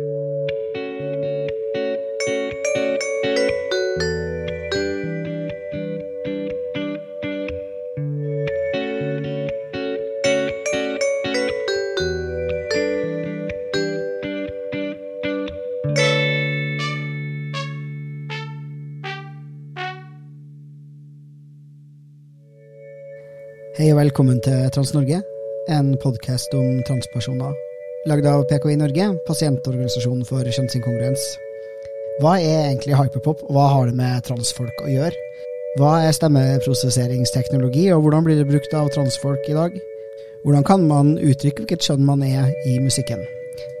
Hei og velkommen til Trans-Norge, en podkast om transpersoner. Lagd av PKI Norge, pasientorganisasjonen for kjønnsinkongruens. Hva er egentlig hyperpop, og hva har det med transfolk å gjøre? Hva er stemmeprosesseringsteknologi, og hvordan blir det brukt av transfolk i dag? Hvordan kan man uttrykke hvilket kjønn man er i musikken?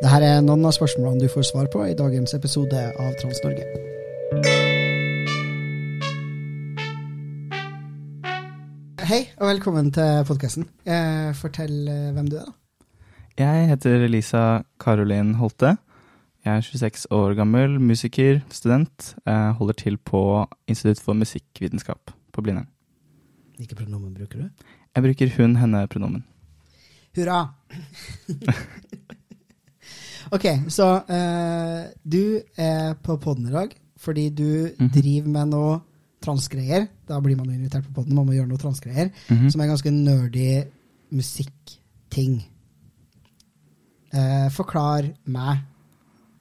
Dette er noen av spørsmålene du får svar på i dagens episode av Trans-Norge. Hei, og velkommen til podkasten. Eh, fortell eh, hvem du er, da. Jeg heter Lisa Karolin Holte. Jeg er 26 år gammel, musiker, student. Jeg holder til på Institutt for musikkvitenskap på Blindern. Hvilke pronomen bruker du? Jeg bruker hun-henne-pronomen. Hurra! ok, så uh, du er på podden i dag fordi du Mhm. driver med noe transgreier. Da blir man jo invitert på podden, man må gjøre noe transgreier. Mhm. Som er ganske nerdy musikkting. Eh, forklar meg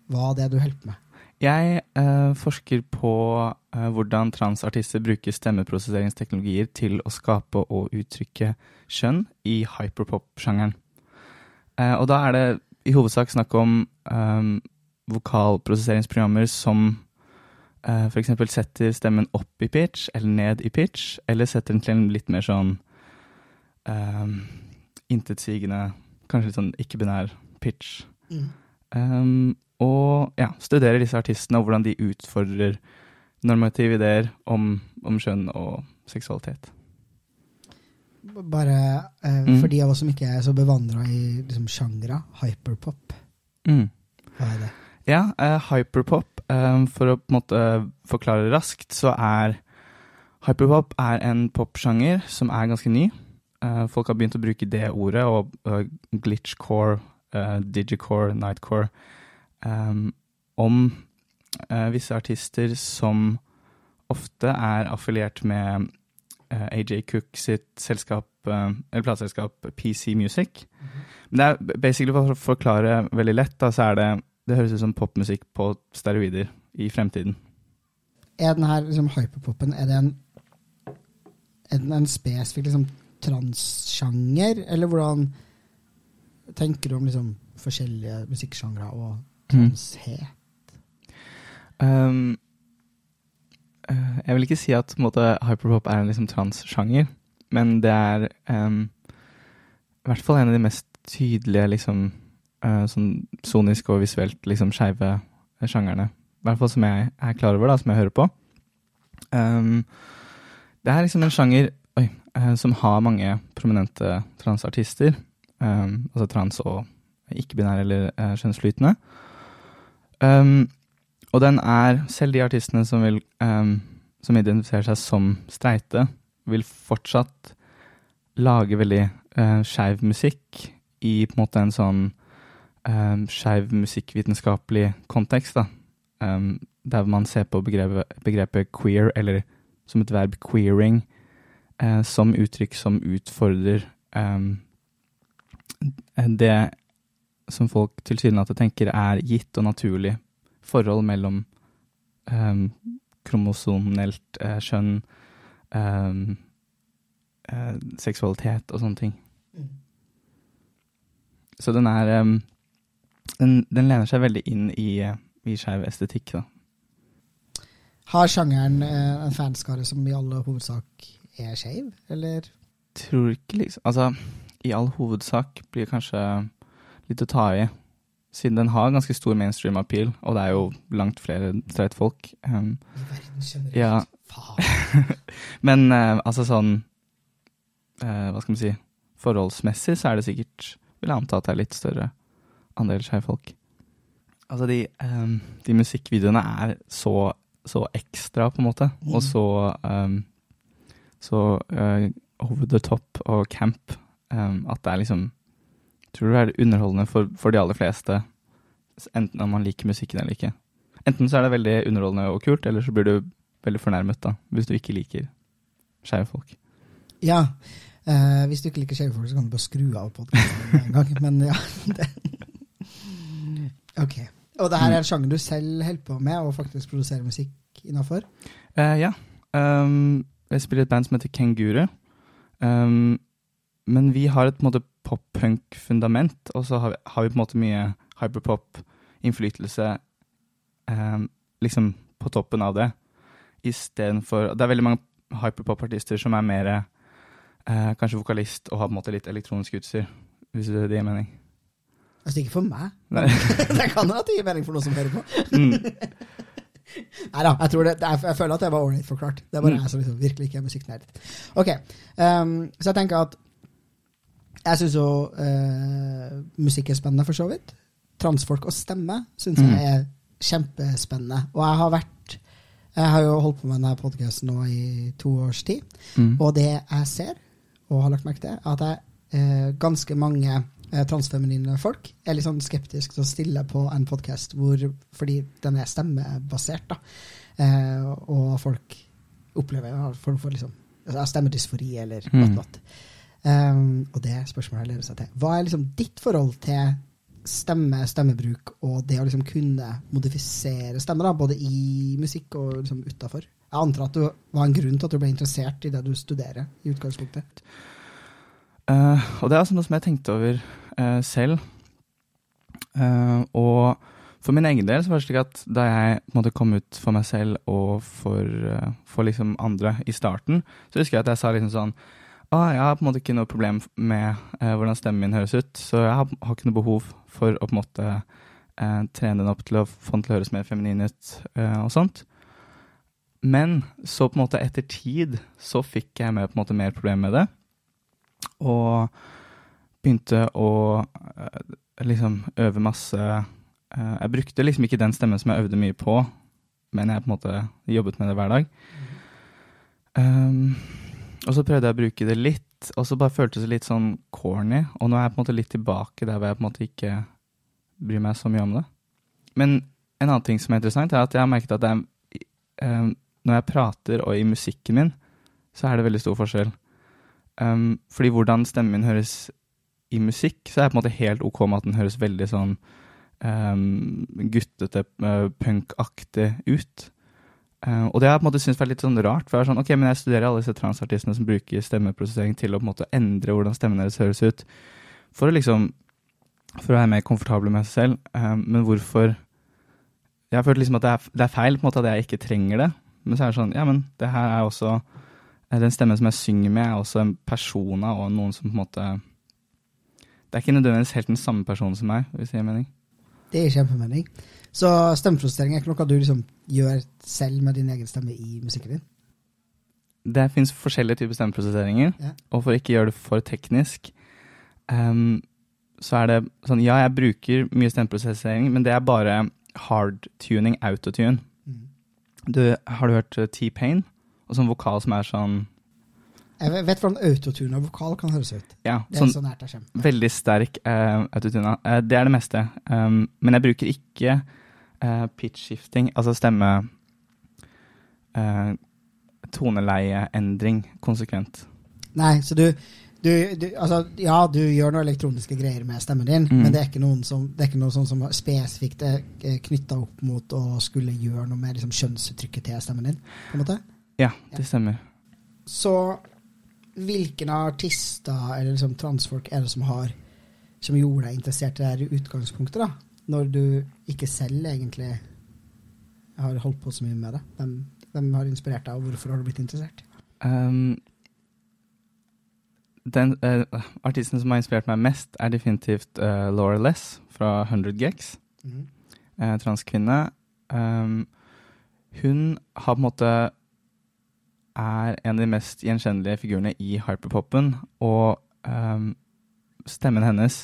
hva det er du holder på med. Jeg eh, forsker på eh, hvordan transartister bruker stemmeprosesseringsteknologier til å skape og uttrykke kjønn i hyperpop-sjangeren. Eh, og da er det i hovedsak snakk om eh, vokalprosesseringsprogrammer som eh, f.eks. setter stemmen opp i pitch eller ned i pitch, eller setter den til en litt mer sånn eh, intetsigende, kanskje litt sånn ikke-binær pitch. Um, og ja, studere disse artistene og hvordan de utfordrer normative ideer om, om kjønn og seksualitet. Bare eh, Mm. for de av oss som ikke er så bevandra i liksom, sjangre, hyperpop, Mm. hva er det? Ja, eh, hyperpop, eh, for å på en måte forklare raskt, så er hyperpop er en popsjanger som er ganske ny. Eh, folk har begynt å bruke det ordet, og uh, glitchcore, eh, digicore, nightcore, um, om uh, visse artister som ofte er affiliert med eh, AJ Cook sitt selskap, eller plateselskap PC Music. Men det er basically for å forklare veldig lett, da, så er det det høres ut som popmusikk på steroider i fremtiden. Er den her liksom, hyperpopen er det en, er den en spesifikk liksom, transsjanger, eller hvordan tenker du om liksom, forskjellige musikksjangre og transhet? Um, eh, jeg vil ikke si at måte, hyperpop er en liksom, transsjanger, men det er um, i hvert fall en av de mest tydelige liksom, uh, sånn sonisk og visuelt liksom, skeive sjangerne. I hvert fall som jeg er klar over, da, som jeg hører på. Um, det er liksom en sjanger oi, uh, som har mange prominente transartister. Um, altså trans og ikke-binære eller uh, kjønnsflytende. Um, og den er, selv de artistene som, vil, um, som identifiserer seg som streite, vil fortsatt lage veldig uh, skeiv musikk i på en måte en sånn um, skeiv musikkvitenskapelig kontekst. da. Um, der man ser på begrepet, begrepet queer, eller som et verb queering, uh, som uttrykk som utfordrer um, det som folk tilsynelatende tenker er gitt og naturlig forhold mellom um, kromosonelt uh, kjønn, um, uh, seksualitet og sånne ting. Så den er um, den, den lener seg veldig inn i, eh, i skeiv estetikk, da. Har sjangeren uh, en fanskare som i alle hovedsak er skeiv, eller? Tror ikke liksom Altså, i all hovedsak blir kanskje litt å ta i. Siden den har ganske stor mainstream appeal, og det er jo langt flere streit folk. Um, verden generelt. Ja. Faen. Men uh, altså sånn uh, Hva skal man si Forholdsmessig så er det sikkert Vil jeg anta at det er litt større andel skeive-folk. Altså, de, um, de musikkvideoene er så, så ekstra, på en måte. Mm. Og så um, Så uh, over the top og camp um, at det er liksom Tror du det er underholdende for, for de aller fleste, enten om man liker musikken eller ikke. Enten så er det veldig underholdende og kult, eller så blir du veldig fornærmet da, hvis du ikke liker skeive folk. Ja. eh, hvis du ikke liker skeive folk, så kan du bare skru av podkasten en gang. Men ja. Det. Ok. Og det her er en sjanger du selv holder på med, og faktisk produserer musikk innafor? Eh, ja. Um, jeg spiller et band som heter Kenguru. Um, men vi har et på en måte pop-punk-fundament, og så har vi, har vi, på en måte mye hyperpop-innflytelse eh, liksom på toppen av det. Istedenfor Det er veldig mange hyperpop-artister som er mer eh, kanskje vokalist og har på en måte litt elektronisk utstyr, hvis det gir mening. Altså ikke for meg. det kan hende det gir mening for noen som hører på. Mm. Nei da, jeg, det, jeg, jeg, føler at det var ålreit forklart. Det er bare mm. jeg som liksom virkelig ikke er musikknerd. Ok, um, så jeg tenker at jeg syns jo uh, musikk er spennende, for så vidt. Transfolk og stemme syns jeg mm. er kjempespennende. Og jeg har vært Jeg har jo holdt på med denne podkasten nå i to års tid, mm. og det jeg ser, og har lagt merke til, er at jeg uh, ganske mange Eh, transfeminine folk er litt sånn skeptiske til å stille på en podkast fordi den er stemmebasert, da. Eh, og folk opplever en form for liksom altså, stemmedysfori eller mm. noe. Um, og det spørsmålet leder seg til. Hva er liksom ditt forhold til stemme, stemmebruk og det å liksom kunne modifisere stemmer, da, både i musikk og liksom utafor? Jeg antar at det var en grunn til at du ble interessert i det du studerer i utgangspunktet. Uh, og det er altså noe som jeg tenkte over uh, selv. Uh, og for min egen del så var det slik at da jeg måtte komme ut for meg selv og for, for liksom andre i starten, så husker jeg at jeg sa liksom sånn ah, jeg har på en måte ikke noe problem med hvordan stemmen min høres ut, så jeg har, har, ikke noe behov for å på en måte trene den opp til å få den til å høres mer feminin ut og sånt. Men så på en måte etter tid så fikk jeg med på en måte mer problemer med det. Og begynte å uh, liksom øve masse uh, Jeg brukte liksom ikke den stemmen som jeg øvde mye på, men jeg på en måte jobbet med det hver dag. Um, og så prøvde jeg å bruke det litt, og så bare føltes det litt sånn corny. Og nå er jeg på en måte litt tilbake der hvor jeg på en måte ikke bryr meg så mye om det. Men en annen ting som er interessant, er at jeg har merket at er, um, når jeg prater og i musikken min, så er det veldig stor forskjell. Um, fordi hvordan stemmen min høres i musikk, så er jeg på en måte helt ok med at den høres veldig sånn um, guttete, uh, punkaktig ut. Uh, og det har jeg på en måte syntes vært litt sånn rart. For jeg er sånn, ok, men jeg studerer alle disse transartistene som bruker stemmeprosessering til å på en måte endre hvordan stemmen deres høres ut. For å liksom For å være mer komfortabel med seg selv. Uh, men hvorfor Jeg har følt liksom at det er, det er feil på en måte at jeg ikke trenger det. Men så er det sånn, ja, men det her er også Eh, den stemmen som jeg synger med, er også en persona og noen som på en måte Det er ikke nødvendigvis helt den samme personen som meg, hvis det gir mening. Det gir kjempemening. Så stemmeprosessering er ikke noe du liksom gjør selv med din egen stemme i musikken din? Det fins forskjellige typer stemmeprosesseringer, ja. og for å ikke gjøre det for teknisk, um, så er det sånn Ja, jeg bruker mye stemmeprosessering, men det er bare hard-tuning, autotune. Mm. Du, har du hørt uh, T-Pain? Og sånn vokal som er sånn Jeg vet hvordan autotune av vokal kan høres ut. Ja, det er sånn, så nært jeg kommer. Veldig sterk uh, autotune. Uh, det er det meste. Um, men jeg bruker ikke uh, pitch shifting, altså stemme uh, Toneleieendring konsekvent. Nei, så du du, du, altså, ja, du gjør noen elektroniske greier med stemmen din, mm. men det er ikke, som, det er ikke noe sånn som spesifikt er knytta opp mot å skulle gjøre noe med liksom, kjønnsuttrykket til stemmen din? på en måte? Ja, det stemmer. Så hvilke artister eller liksom transfolk er det som har som gjorde deg interessert i det her utgangspunktet, da? Når du ikke selv egentlig har holdt på så mye med det? Hvem, hvem har inspirert deg, og hvorfor har du blitt interessert? Um, den uh, artisten som har inspirert meg mest, er definitivt uh, Laura Less fra 100 Gex. Mm. Uh, transkvinne. Um, hun har på en måte er en av de mest gjenkjennelige figurene i hyperpopen. Og um, stemmen hennes,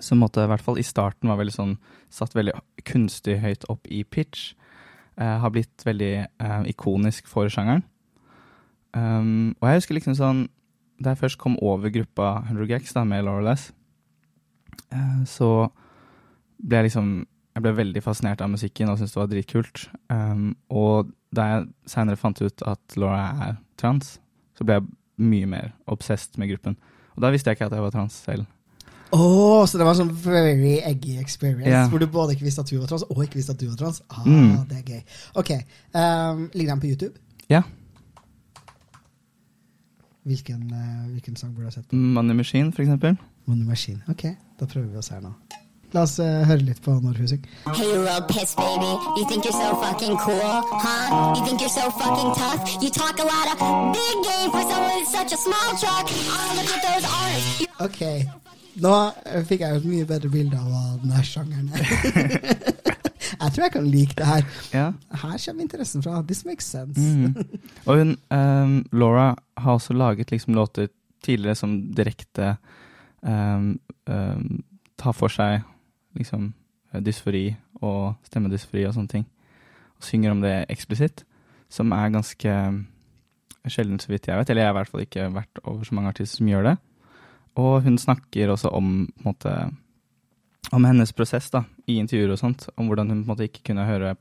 som måtte, i hvert fall i starten var veldig sånn satt veldig kunstig høyt opp i pitch, uh, har blitt veldig uh, ikonisk for sjangeren. Um, og jeg husker liksom sånn Da jeg først kom over gruppa 100 Gex da, med Laureless, uh, så ble jeg liksom jeg ble veldig fascinert av musikken og syntes det var dritkult. Um, og da jeg seinere fant ut at Laura er trans, så ble jeg mye mer obsessed med gruppen. Og da visste jeg ikke at jeg var trans selv. Oh, så det var en sånn very eggy experience, yeah. hvor du både ikke visste at hun var trans, og ikke visste at du var trans? Ah, Mm. Det er gøy. Ok, um, Ligger den på YouTube? Ja. Hvilken, uh, hvilken sang burde du ha sett? Money Machine, for eksempel. Money Machine. Ok, da prøver vi oss her nå. La oss uh, høre litt på når hun synger. Hey, you little piss baby. You think you're so fucking cool, huh? You think you're so fucking tough? You talk a lot of big game for someone with such a small truck. Oh, look at those arms. You Ok, nå fikk jeg et mye bedre bilde av hva denne sjangeren er. jeg tror jeg kan like det her. Ja. Her kommer interessen fra. This makes sense. mm. Og hun, um, Laura har også laget liksom låter tidligere som direkte um, um, tar for seg liksom eh, dysfori og stemmedysfori og sånne ting. Og synger om det eksplisitt, som er ganske sjelden, så vidt jeg vet. Eller jeg har i hvert fall ikke vært over så mange artister som gjør det. Og hun snakker også om på en måte, om hennes prosess da, i intervjuer og sånt. Om hvordan hun på en måte ikke kunne høre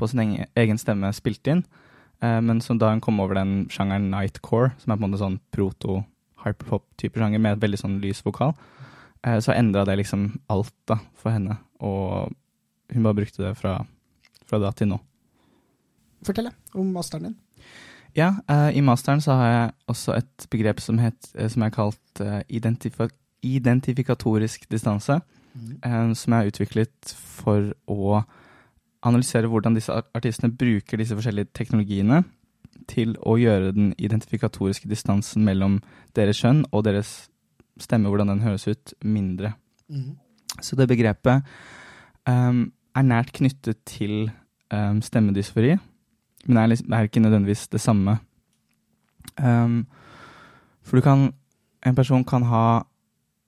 på sin egen- stemme spilt inn. Eh, men da hun kom over den sjangeren nightcore, som er på en måte sånn proto-hyperpop-type sjanger med et veldig sånn lys vokal, eh, så endra det liksom alt da for henne. Og hun bare brukte det fra, fra da til nå. Fortell om masteren din. Ja, eh, i masteren så har jeg også et begrep som, het, eh, som er kalt eh, identifa identifikatorisk distanse, eh, som er utviklet for å analysere hvordan disse artistene bruker disse forskjellige teknologiene til å gjøre den identifikatoriske distansen mellom deres kjønn og deres stemme, hvordan den høres ut, mindre. Mm. Så det begrepet um, er nært knyttet til um, stemmedysfori, men er, liksom, er ikke nødvendigvis det samme. Um, for du kan En person kan ha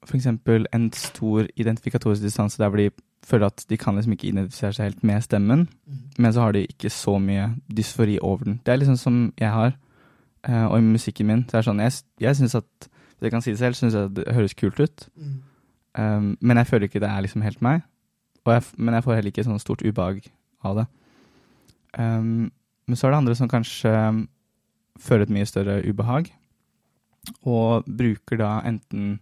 f.eks. en stor identifikatorisk distanse der hvor de føler at de kan liksom ikke identifisere seg helt med stemmen, mm. men så har de ikke så mye dysfori over den. Det er liksom som jeg har, Uh, og i musikken min. Så er det sånn, jeg, jeg syns at Jeg kan si det selv, syns jeg det høres kult ut. Mm. Um, men jeg føler ikke det er liksom helt meg. Jeg, men jeg får heller ikke sånn stort ubehag av det. Um, men så er det andre som kanskje um, føler et mye større ubehag, og bruker da enten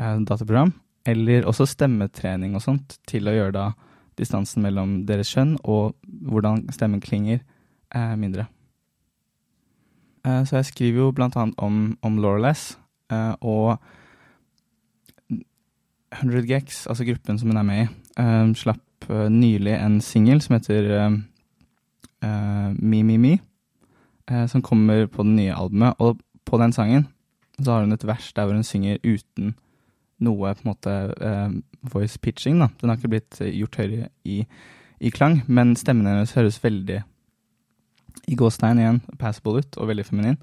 uh, dataprogram eller også stemmetrening og sånt til å gjøre da distansen mellom deres kjønn og hvordan stemmen klinger, uh, mindre. Uh, så jeg skriver jo blant annet om, om uh, og 100 Gex, altså gruppen som hun er med i, eh, slapp eh, nylig en singel som heter eh, eh, Me Me Me, eh, som kommer på det nye albumet. Og på den sangen så har hun et vers der hvor hun synger uten noe på en måte eh, voice pitching. da. Den har ikke blitt eh, gjort høyere i, i klang, men stemmen hennes høres veldig i gåstein igjen passable ut, og veldig feminin.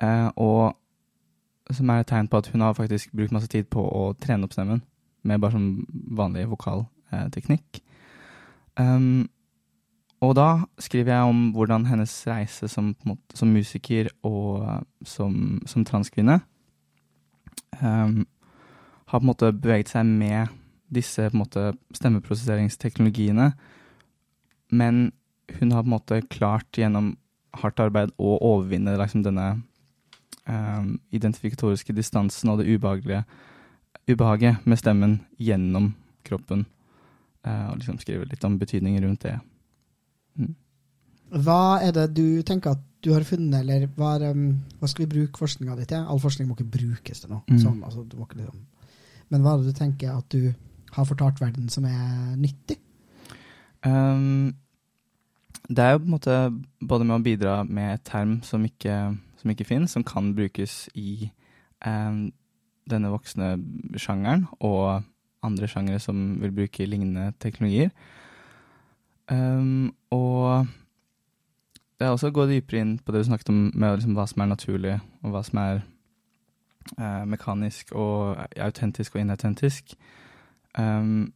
Eh, og som er et tegn på at hun har faktisk brukt masse tid på å trene opp stemmen med bare sånn vanlig vokalteknikk. Um, og da skriver jeg om hvordan hennes reise som, måte, som musiker og uh, som, som transkvinne um, har på en måte beveget seg med disse måte, stemmeprosesseringsteknologiene, men hun har på en måte klart gjennom hardt arbeid å overvinne liksom, denne um, identifikatoriske distansen og det ubehagelige ubehaget med stemmen gjennom kroppen. Uh, og liksom skrive litt om betydningen rundt det. Hva er det du tenker at du har funnet, eller hva, er, um, hva skal vi bruke forskninga di til? All forskning må ikke brukes til noe. Mm. Sånn, altså, liksom. Men hva er det du tenker at du har fortalt verden som er nyttig? Um, det er jo på en måte både med å bidra med et term som ikke, som ikke finnes, som kan brukes i um, denne voksne sjangeren, og andre sjangere som vil bruke lignende teknologier. Um, og det er også å gå dypere inn på det du snakket om med liksom hva som er naturlig, og hva som er eh, mekanisk og autentisk og inautentisk. Um,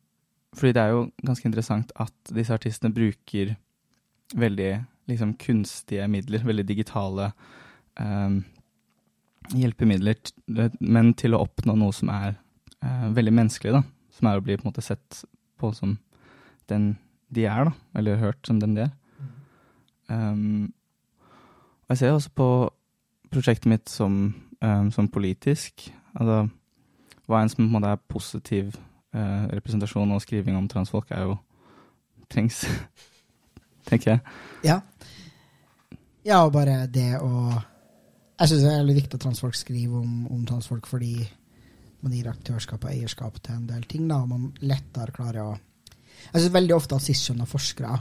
fordi det er jo ganske interessant at disse artistene bruker veldig liksom, kunstige midler, veldig digitale um, hjelpemidler, men til å oppnå noe som er eh, veldig menneskelig, da. Som er å bli på en måte sett på som den de er, da. Eller hørt som den de er. Um, og jeg ser også på prosjektet mitt som, um, som politisk. Altså, hva enn som på en måte er positiv uh, representasjon og skriving om transfolk, er jo trengs, tenker jeg. Ja. ja, og bare det å Jeg syns det er veldig viktig at transfolk skriver om, om transfolk fordi man gir aktørskap og eierskap til en del ting, da, og man lettere klarer å Jeg syns veldig ofte at cis-skjønna forskere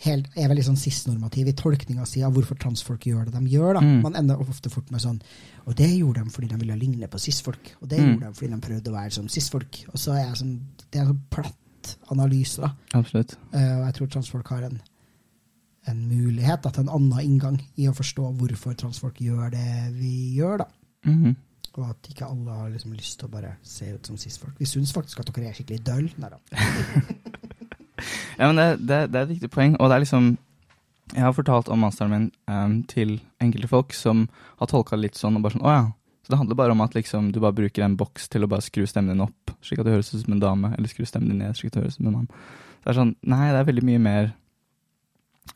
helt, er veldig sånn cis-normative i tolkninga si av hvorfor transfolk gjør det de gjør. da. Mm. Man ender ofte fort med sånn Og det gjorde de fordi de ville ligne på cis-folk. Og det Mm. gjorde de fordi de prøvde å være som cis-folk. Og så er jeg sånn Det er en sånn platt analyse, da. Absolutt. Uh, og jeg tror transfolk har en, en mulighet da, til en annen inngang i å forstå hvorfor transfolk gjør det vi gjør. da. Mhm. Og at ikke alle har liksom lyst til å bare se ut som cis-folk. Vi syns faktisk at dere er skikkelig døll. Nei da. Ja, men det, det, det er et viktig poeng, og det er liksom Jeg har fortalt om masteren min um, til enkelte folk som har tolka det litt sånn og bare sånn Å ja. Så det handler bare om at liksom du bare bruker en boks til å bare skru stemmen din opp, slik at det høres ut som en dame, eller skru stemmen din ned, slik at det høres ut som en mann. Så det er sånn Nei, det er veldig mye mer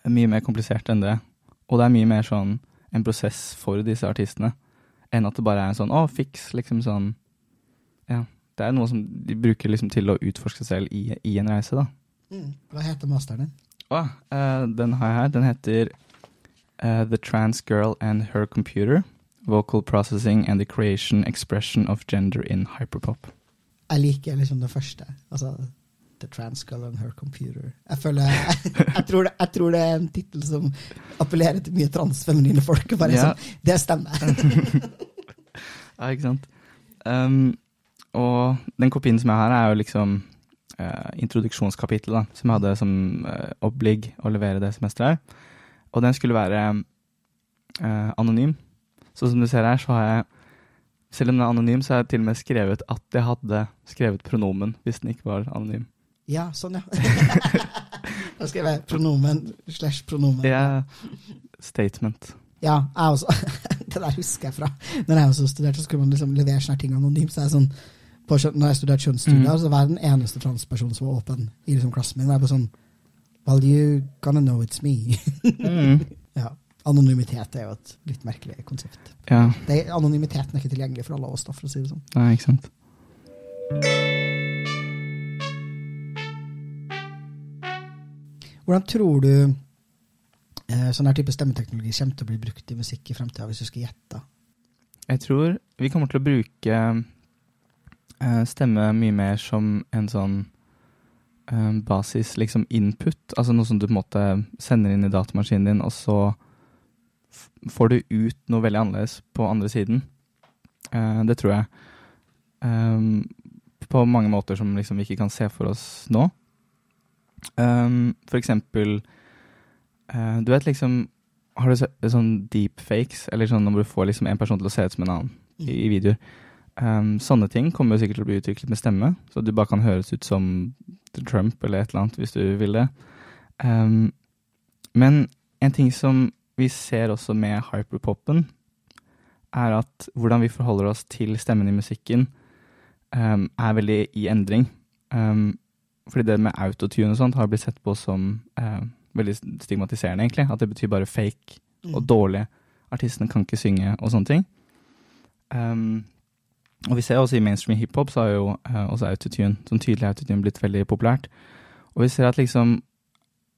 Mye mer komplisert enn det. Og det er mye mer sånn en prosess for disse artistene, enn at det bare er en sånn Å, fiks, liksom sånn Ja. Det er noe som de bruker liksom til å utforske seg selv i, i en reise, da. Mm. Hva heter masteren din? Å, uh, den har jeg her. Den heter uh, The Trans Girl and Her Computer. Vocal Processing and the Creation Expression of Gender in Hyperpop. Jeg liker liksom det første. Altså The Trans Girl and Her Computer. Jeg føler Jeg, tror, det, jeg tror det er en tittel som appellerer til mye transfeminine folk. Bare yeah. sånn, Det stemmer. Ja, ikke sant? Um, og den kopien som jeg har, er jo liksom uh, introduksjonskapittelet, som jeg hadde som uh, oppligg å levere det semesteret her. Og den skulle være uh, anonym. Så som du ser her, så har jeg selv om den er anonym, så har jeg til og med skrevet at jeg hadde skrevet pronomen hvis den ikke var anonym. Ja, sånn, ja. Da skrev jeg pronomen slash pronomen. Det er statement. Ja, jeg også. det der husker jeg fra Når jeg også studerte, så skulle man liksom levere sånne ting anonymt. Så er sånn, på, når jeg studerte kjønnsstudier, Mm. så var jeg den eneste transpersonen som var åpen i liksom klassen min. Og jeg bare sånn Well, you gonna know it's me. Mm. ja. Anonymitet er jo et litt merkelig konsept. Ja, Det, anonymiteten er ikke tilgjengelig for alle oss, da, for å si det sånn. nei, ikke sant. Hvordan tror du eh, sånn her type stemmeteknologi kommer til å bli brukt i musikk i fremtida, hvis du skal gjette? Jeg tror vi kommer til å bruke eh, stemme mye mer som en sånn eh, basis, liksom input. Altså noe som du på en måte sender inn i datamaskinen din, og så får du ut noe veldig annerledes på andre siden. Eh, det tror jeg. Um, på mange måter som liksom vi ikke kan se for oss nå. Um, for eksempel uh, Du vet liksom Har du sett sånn deepfakes, eller sånn når du får liksom en person til å se ut som en annen i, i videoer? Um, sånne ting kommer jo sikkert til å bli utviklet med stemme, så du bare kan høres ut som Trump eller et eller annet hvis du vil det. Um, men en ting som vi ser også med hyperpopen, er at hvordan vi forholder oss til stemmen i musikken, um, er veldig i endring. Um, fordi det med autotune og sånt har blitt sett på som eh, veldig stigmatiserende, egentlig. At det betyr bare fake Mm. og dårlig. Artistene kan ikke synge og sånne ting. Um, og vi ser også i mainstream hiphop så har jo eh, også autotune, sånn tydelig autotune, blitt veldig populært. Og vi ser at liksom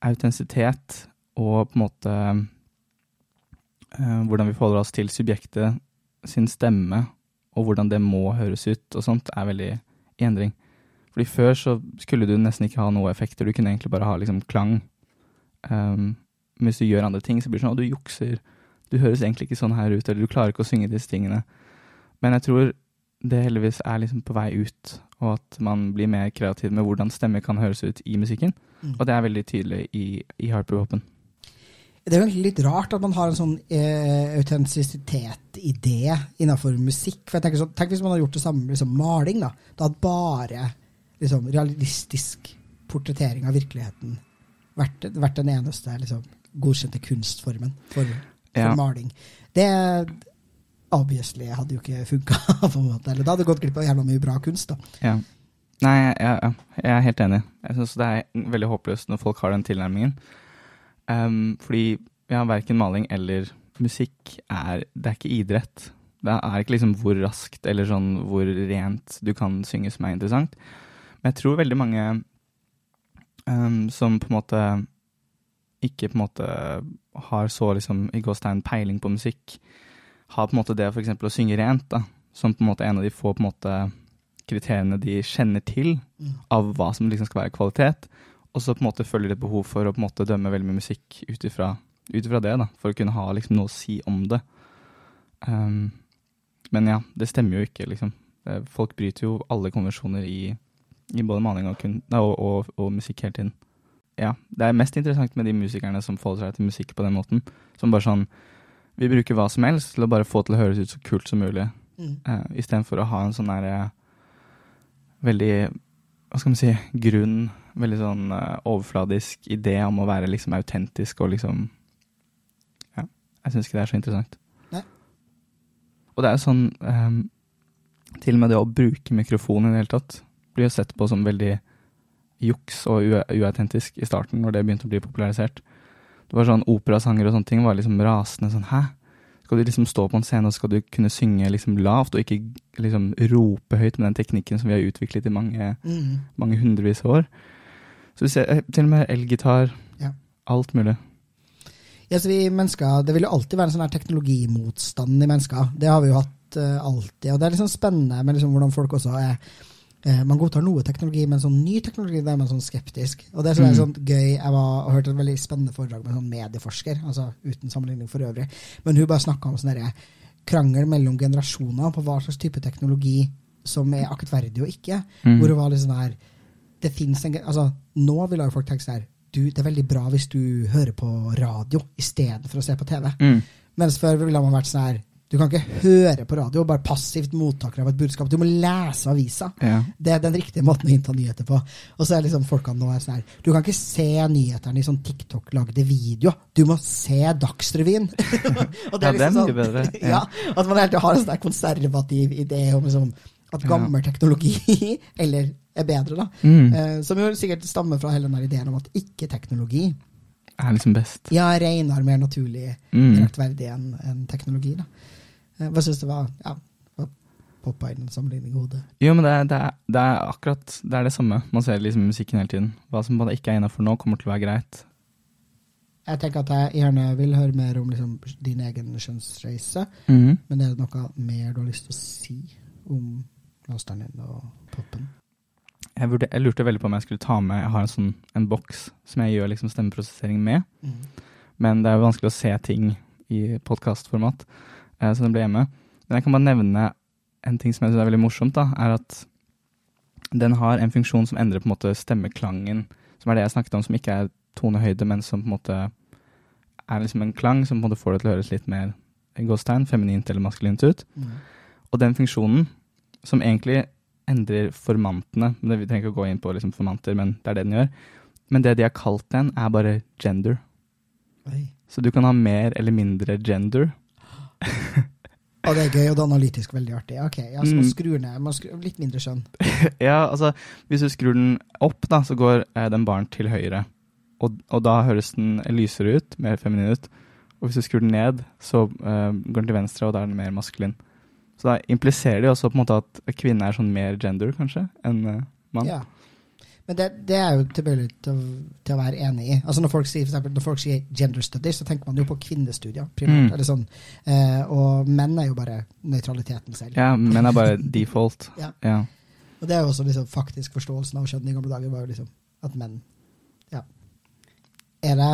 autentisitet og på en måte eh, hvordan vi forholder oss til subjektet sin stemme, og hvordan det må høres ut og sånt, er veldig i endring. Fordi før så skulle du nesten ikke ha noe effekter, du kunne egentlig bare ha liksom klang. Um, men hvis du gjør andre ting, så blir det sånn at du jukser. Du høres egentlig ikke sånn her ut, eller du klarer ikke å synge disse tingene. Men jeg tror det heldigvis er liksom på vei ut, og at man blir mer kreativ med hvordan stemmer kan høres ut i musikken. Mm. Og det er veldig tydelig i, i hyperpopen. Det er jo egentlig litt rart at man har en sånn eh, autentisitet-idé innenfor musikk. For jeg tenker sånn, Tenk hvis man hadde gjort det samme med liksom, maling. da. Da hadde bare liksom, realistisk portrettering av virkeligheten vært, vært den eneste liksom, godkjente kunstformen for, for Ja. maling. Det obviously hadde jo ikke funka. Eller det hadde gått glipp av jævla mye bra kunst. da. Ja. Nei, jeg, jeg er helt enig. Jeg syns det er veldig håpløst når folk har den tilnærmingen. Um, fordi ja, verken maling eller musikk er Det er ikke idrett. Det er ikke liksom hvor raskt eller sånn hvor rent du kan synge som er interessant. Jeg tror veldig mange um, som på en måte ikke på en måte har så liksom i gåstegn peiling på musikk, har på en måte det f.eks. å synge rent, da, som på en måte en av de få på en måte kriteriene de kjenner til av hva som liksom skal være kvalitet, og så på en måte følger de et behov for å på en måte dømme veldig mye musikk ut ifra ut ifra det, da, for å kunne ha liksom noe å si om det. Um, men ja, det stemmer jo ikke, liksom. Eh, Folk bryter jo alle konvensjoner i, i både maling og, kun, og, og, og musikk hele tiden. Ja, det er mest interessant med de musikerne som forholder seg til musikk på den måten. Som bare sånn Vi bruker hva som helst til å bare få til å høres ut så kult som mulig. Mm. Uh, Istedenfor å ha en sånn derre veldig Hva skal man si grunn, veldig sånn uh, overfladisk idé om å være liksom autentisk og liksom Ja. Jeg syns ikke det er så interessant. Nei. Og det er jo sånn um, Til og med det å bruke mikrofon i det hele tatt blir jo sett på som veldig juks og uautentisk i starten, når det begynte å bli popularisert. Det var sånn Operasanger og sånne ting var liksom rasende sånn Hæ? Skal du liksom stå på en scene og skal du kunne synge liksom lavt og ikke liksom rope høyt med den teknikken som vi har utviklet i mange, Mm. mange hundrevis av år? Så du ser eh, til og med elgitar, Ja. alt mulig. Ja, så vi mennesker, Det vil jo alltid være en sånn her teknologimotstand i mennesker. Det har vi jo hatt uh, alltid. Og det er liksom spennende med liksom hvordan folk også er Man godtar noe teknologi, men sånn ny teknologi det er man sånn skeptisk. Og det er så Mm. sånn gøy. Jeg var, hørte et veldig spennende foredrag med en sånn medieforsker, altså uten sammenligning for øvrig. Men hun bare snakka om sånn krangel mellom generasjoner på hva slags type teknologi som er aktverdig og ikke. Mm. Hvor det var litt sånn her det finnes en, altså, Nå vil jo folk tenke sånn her du, Det er veldig bra hvis du hører på radio istedenfor å se på TV. Mm. Mens før ville man vært sånn her Du kan ikke høre på radio, og bare passivt mottaker av et budskap. Du må lese avisa. Ja. Det er den riktige måten å innta nyheter på. Og så er liksom folkene nå er sånn her Du kan ikke se nyhetene i sånn TikTok-lagde video. Du må se Dagsrevyen. og Ja, det er liksom mye bedre, ja. Ja. At man egentlig har en sånn konservativ idé om liksom, at gammel teknologi eller er bedre, da. Mm. Uh, som jo sikkert stammer fra hele den der ideen om at ikke-teknologi Er liksom best. ja, er renere, mer naturlig, Mm. rettferdig enn enn teknologi. da. Eh, hva syns du var ja, poppa inn en sammenligning i hodet? Jo, men det er, det, er, det er akkurat det er det samme. Man ser liksom i musikken hele tiden. Hva som bare ikke er innafor nå, kommer til å være greit. Jeg tenker at jeg gjerne vil høre mer om liksom, din egen kjønnsreise, mm -hmm. men er det noe mer du har lyst til å si om masteren din og poppen? Jeg, burde, jeg lurte veldig på om jeg skulle ta med Jeg har en sånn en boks som jeg gjør liksom stemmeprosessering med. Men det er jo vanskelig å se ting i podkastformat, så den ble hjemme. Men jeg kan bare nevne en ting som jeg synes er veldig morsomt, da, er at den har en funksjon som endrer på en måte stemmeklangen, som er det jeg snakket om, som ikke er tonehøyde, men som på en måte er liksom en klang som på en måte får det til å høres litt mer gåstegn, feminint eller maskulint ut. Mm. Og den funksjonen, som egentlig endrer formantene men Vi trenger ikke å gå inn på liksom formanter, men det er det den gjør. Men det de har kalt den, er bare gender. Oi. Så du kan ha mer eller mindre gender. Og det er gøy, og det er analytisk veldig artig. Ok, ja, så man Mm. skrur ned, man skrur, litt mindre skjønn. ja, altså, hvis du skrur den opp, da, så går eh, den baren til høyre. Og, og da høres den lysere ut, mer feminin ut. Og hvis du skrur den ned, så eh, går den til venstre, og da er den mer maskulin. Så da impliserer de også på en måte at kvinne er sånn mer gender, kanskje, enn eh, mann. Ja. Men det, det er jo tilbøyelig til, til å være enig i. Altså Når folk sier, eksempel, når folk sier gender studies, så tenker man jo på kvinnestudier. primært. Mm. Eller sånn. Eh, og menn er jo bare nøytraliteten selv. Ja, menn er bare default. Ja. Ja. Og det er jo også liksom faktisk forståelsen av kjønn i gamle dager, var jo liksom at menn Ja. Er det,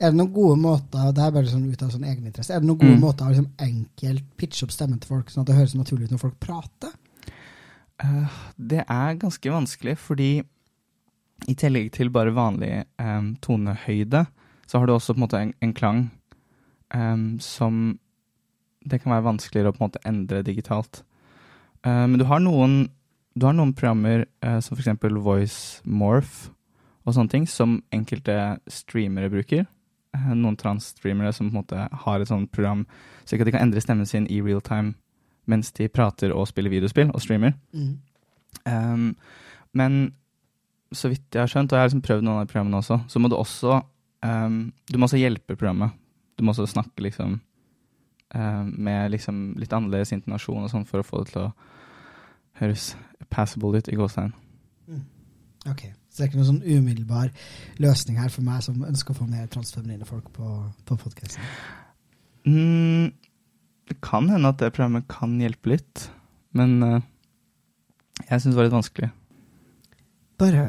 er det noen gode måter og det er bare sånn ut av sånn egeninteresse, er det noen gode Mm. måter å liksom enkelt pitche opp stemmen til folk, sånn at det høres naturlig ut når folk prater? Eh, det er ganske vanskelig, fordi i tillegg til bare vanlig um, tonehøyde, så har du også på en måte en, en klang um, som det kan være vanskeligere å på en måte endre digitalt. Eh, men du har noen, du har noen programmer uh, som f.eks. Voice Morph og sånne ting, som enkelte streamere bruker. Uh, noen trans-streamere som på en måte har et sånt program, slik at de kan endre stemmen sin i real time mens de prater og spiller videospill og streamer. Mm. Um, men så vidt jeg har skjønt, og jeg har liksom prøvd noen av de programmene også, så må du også um, Du må også hjelpe programmet. Du må også snakke liksom um, med liksom litt annerledes intonasjon og sånn for å få det til å høres passable ut i gåstegn. Ok, Så det er ikke noen sånn umiddelbar løsning her for meg som ønsker å få mer transfeminine folk på, på podkasten? Mm, det kan hende at det programmet kan hjelpe litt, men uh, jeg syns det var litt vanskelig. Bare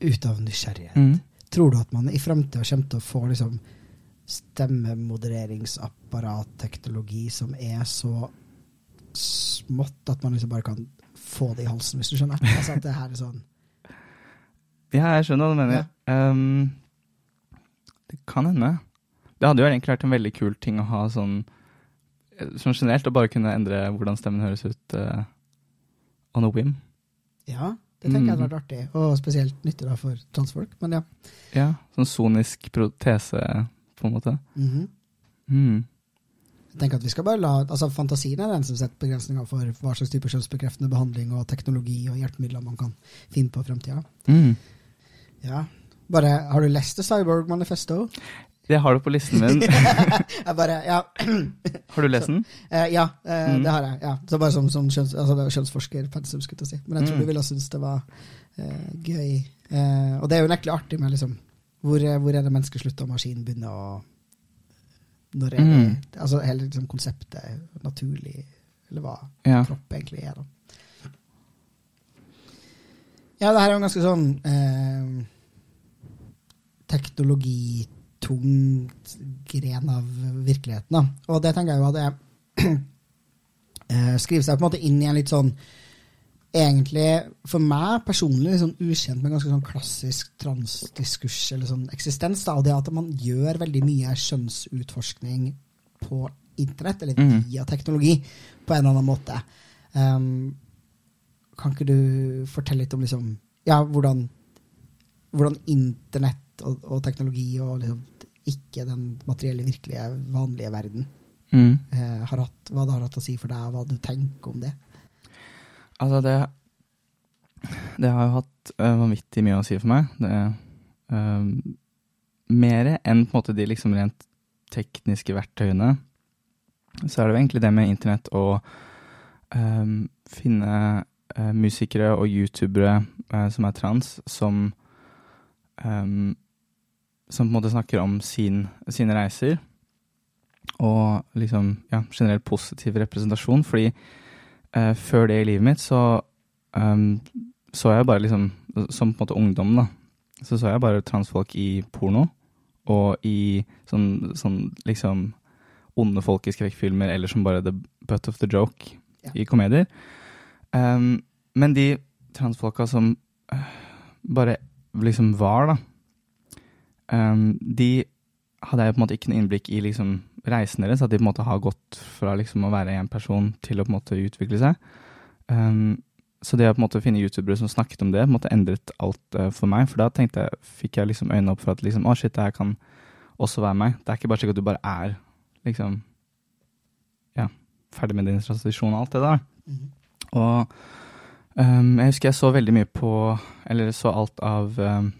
ut av nysgjerrighet. Mm. Tror du at man i framtida kommer til å få liksom stemmemodereringsapparatteknologi som er så smått at man liksom bare kan få det i halsen, hvis du skjønner? Altså at det her er sånn Ja, jeg skjønner hva du mener. Um, det kan hende. Det hadde jo egentlig vært en veldig kul ting å ha sånn Sånn generelt, å bare kunne endre hvordan stemmen høres ut uh, on a whim. Ja, det tenker jeg hadde Mm. vært artig, og spesielt nyttig da for transfolk, men ja. Ja, sånn sonisk protese, på en måte. Mhm. Mm. Jeg tenker at vi skal bare la, altså Fantasien er den som setter begrensninger for hva slags type kjønnsbekreftende behandling og teknologi og hjelpemidler man kan finne på i framtida. Mm. Ja. Bare, har du lest The Cyborg Manifesto? Det har du på listen min. jeg bare, ja, har du lest den? Uh, ja uh, Mm. det har jeg. ja. Så bare som, som kjønns, altså, det er kjønnsforsker, pensum, skulle jeg si. Men jeg tror Mm. du ville synes det var uh, gøy. Og det er jo egentlig artig med liksom, hvor, hvor er det mennesket slutter og maskinen begynner, og når er det, Mm. altså hele liksom, konseptet naturlig, eller hva Ja. kropp egentlig er. da. Ja, det her er jo en ganske sånn eh, teknologitung gren av virkeligheten. da. Og det tenker jeg jo at det eh, skriver seg på en måte inn i en litt sånn Egentlig, for meg personlig, sånn ukjent, men ganske sånn klassisk transdiskurs eller sånn eksistens. da, Og det at man gjør veldig mye kjønnsutforskning på internett, eller Mhm. via teknologi, på en eller annen måte. Um, kan ikke du fortelle litt om liksom, ja, hvordan, hvordan internett og, og teknologi og liksom, ikke den materielle, virkelige, vanlige verden Mm. eh, har hatt, hva det har hatt å si for deg, hva du tenker om det? Altså, det Det har jo hatt øh, vanvittig mye å si for meg. Det øh, Mer enn på en måte de liksom rent tekniske verktøyene, så er det jo egentlig det med internett å øh, finne øh, musikere og youtubere som er trans, som øh, Som på en måte snakker om sin, sine reiser. Og liksom, ja, generelt positiv representasjon. Fordi eh, før det i livet mitt så um, så jeg bare liksom Som på en måte ungdom, da. Så så jeg bare transfolk i porno. Og i sånn, sånn liksom onde folk i skrekkfilmer, eller som bare the butt of the joke Ja. i komedier. Um, men de transfolka som uh, bare liksom var, da De hadde jeg på en måte ikke noe innblikk i liksom reisen deres, at de på en måte har gått fra liksom å være en person til å på en måte utvikle seg. Um, så det å på en måte finne youtubere som snakket om det, på en måte endret alt uh, for meg. For da tenkte jeg, fikk jeg liksom øynene opp for at liksom, å shit, det her kan også være meg. Det er ikke bare slik at du bare er liksom ja, ferdig med din tradisjon og alt det der. Mm. Og um, jeg husker jeg så veldig mye på, eller så alt av um,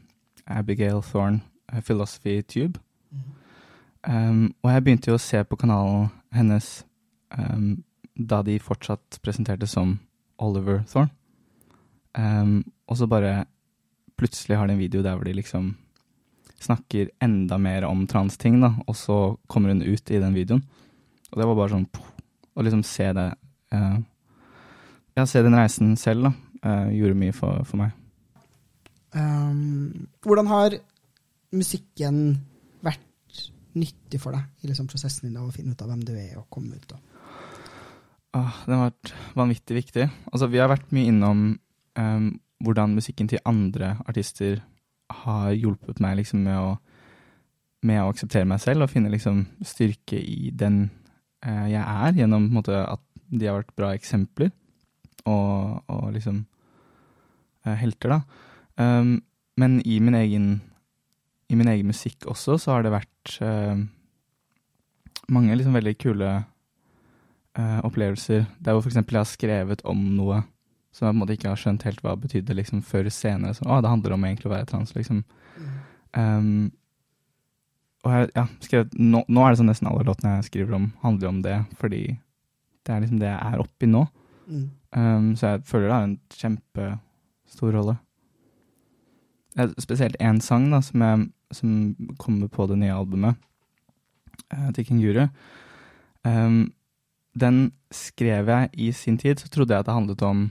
Abigail Thorne, Philosophy Tube. Mhm. Um, og jeg begynte jo å se på kanalen hennes um, da de fortsatt presenterte som Oliver Thorne. Um, og så bare plutselig har de en video der hvor de liksom snakker enda mer om transting, da, og så kommer hun ut i den videoen. Og det var bare sånn Å liksom se det uh, Ja, se den reisen selv, da, uh, gjorde mye for, for meg. Um, hvordan har musikken vært nyttig for deg i liksom prosessen din av å finne ut av hvem du er, og komme ut? av? Ah, den har vært vanvittig viktig. Altså, vi har vært mye innom um, hvordan musikken til andre artister har hjulpet meg liksom, med, å, med å akseptere meg selv og finne liksom, styrke i den uh, jeg er, gjennom måte, at de har vært bra eksempler og, og liksom uh, helter, da. Um, men i min egen i min egen musikk også, så har det vært ehm, mange liksom veldig kule eh, opplevelser der hvor f.eks. jeg har skrevet om noe som jeg på en måte ikke har skjønt helt hva betydde liksom før senere. Så, å, det handler om egentlig å være trans, liksom. Um, og jeg, ja, skrevet, nå, nå er det sånn nesten alle låtene jeg skriver om, handler om det, fordi det er liksom det jeg er oppi nå. Mm. Um, så jeg føler det har en kjempestor rolle. Spesielt én sang da, som, jeg, som kommer på det nye albumet uh, til Kenguru. Um, den skrev jeg i sin tid, så trodde jeg at det handlet om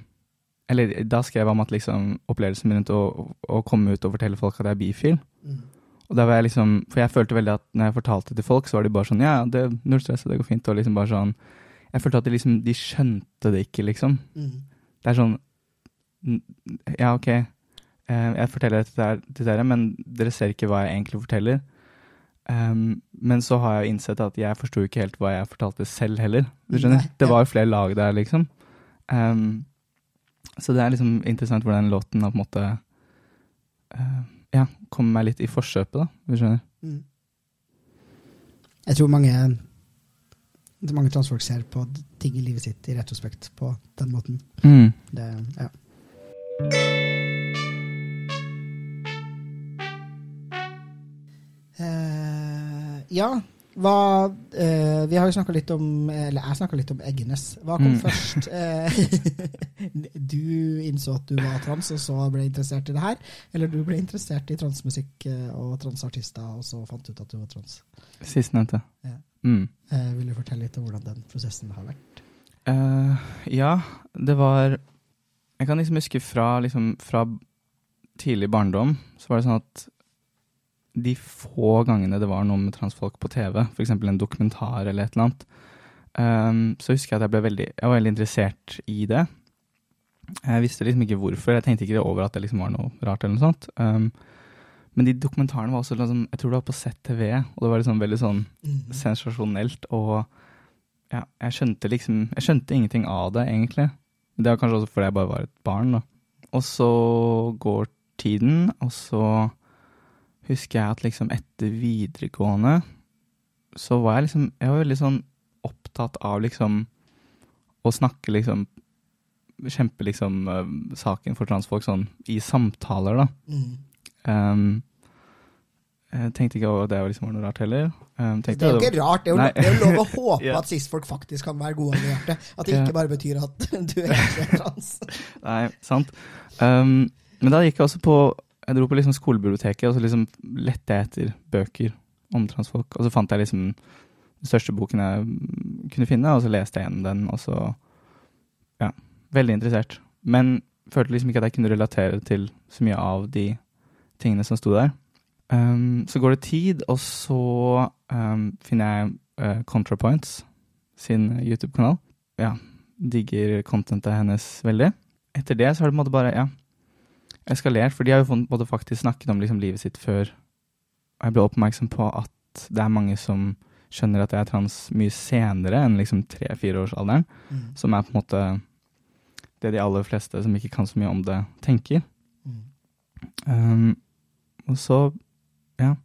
Eller da skrev jeg om at liksom opplevelsen min rundt å, å komme ut og fortelle folk at jeg er bifil. Mm. Og da var jeg liksom, For jeg følte veldig at når jeg fortalte til folk, så var de bare sånn Ja, det null stress, det går fint. Og liksom bare sånn Jeg følte at de liksom De skjønte det ikke, liksom. Mm. Det er sånn Ja, ok, jeg forteller dette dere, men dere ser ikke hva jeg egentlig forteller. Um, men så har jeg innsett at jeg forsto ikke helt hva jeg fortalte selv heller. Du skjønner? Nei, Det var jo flere lag der, liksom. Um, så det er liksom interessant hvordan låten har på en måte uh, Ja, kommer meg litt i forkjøpet, da. Du skjønner? Mm. Jeg tror mange mange transfolk ser på ting i livet sitt i retrospekt på den måten. Mm. Det, ja. Eh, ja, hva uh, Vi har jo snakka litt om Eller jeg snakka litt om Eggenes. Hva kom Mm. først? Uh, du innså at du var trans, og så ble interessert i det her? Eller du ble interessert i transmusikk og transartister, og så fant du ut at du var trans? Sistnevnte. Ja. Mm. Vil du fortelle litt om hvordan den prosessen har vært? Ja, det var Jeg kan liksom huske fra, liksom, fra tidlig barndom, så var det sånn at de få gangene det var noe med transfolk på TV, f.eks. en dokumentar eller et eller annet, um, så husker jeg at jeg ble veldig, jeg var veldig interessert i det. Jeg visste liksom ikke hvorfor, jeg tenkte ikke over at det liksom var noe rart eller noe sånt. Um, men de dokumentarene var også liksom, jeg tror det var på ZTV, og det var liksom veldig sånn sensasjonelt, og ja, jeg skjønte liksom Jeg skjønte ingenting av det, egentlig. Det var kanskje også fordi jeg bare var et barn, da. Og så går tiden, og så husker jeg at liksom etter videregående så var jeg liksom Jeg var veldig sånn opptatt av liksom å snakke liksom Kjempe liksom øh, saken for transfolk sånn i samtaler, da. Mm. Um, jeg tenkte ikke over at det liksom var noe rart heller. Um, Det er jo ikke rart. Det er jo, det er jo lov å håpe yeah. at cis-folk faktisk kan være gode allierte. At det ikke bare betyr at du er trans. Nei, sant. Um, men da gikk jeg også på Jeg dro på liksom skolebiblioteket, og så liksom lette jeg etter bøker om transfolk. Og så fant jeg liksom den største boken jeg kunne finne, og så leste jeg gjennom den, og så Ja. Veldig interessert. Men følte liksom ikke at jeg kunne relatere til så mye av de tingene som sto der. Um, så går det tid, og så um, finner jeg uh, ContraPoints sin YouTube-kanal. Ja, digger contentet hennes veldig. Etter det så har det på en måte bare ja, eskalert, for de har jo både faktisk snakket om liksom livet sitt før. Og jeg ble oppmerksom på at det er mange som skjønner at jeg er trans mye senere enn liksom tre-fireårsalderen, Mm. som er på en måte det de aller fleste som ikke kan så mye om det, tenker. Mm. Um, og så, ja,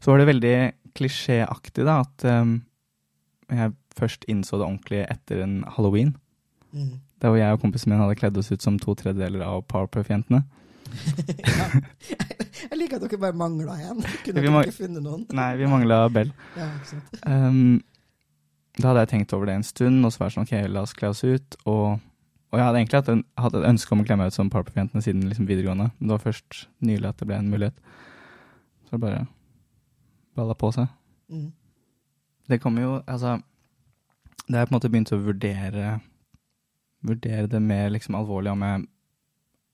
så var det veldig klisjéaktig da, at um, jeg først innså det ordentlig etter en halloween. Mm. Der hvor jeg og kompisen min hadde kledd oss ut som to tredjedeler av Powerpuff-jentene. Ja. Jeg liker at dere bare mangla en. Kunne dere ikke funnet noen? Nei, vi mangla Bell. Ja. Um, da hadde jeg tenkt over det en stund, og så var det sånn, ok, la oss kle oss ut. Og, og jeg hadde egentlig hatt, en, hatt et ønske om å kle meg ut som Powerpuff-jentene siden liksom videregående. Men det var først nylig at det ble en mulighet. Så det bare balla på seg. Mm. Det kommer jo, altså Da jeg på en måte begynt å vurdere Vurdere det mer liksom alvorlig om jeg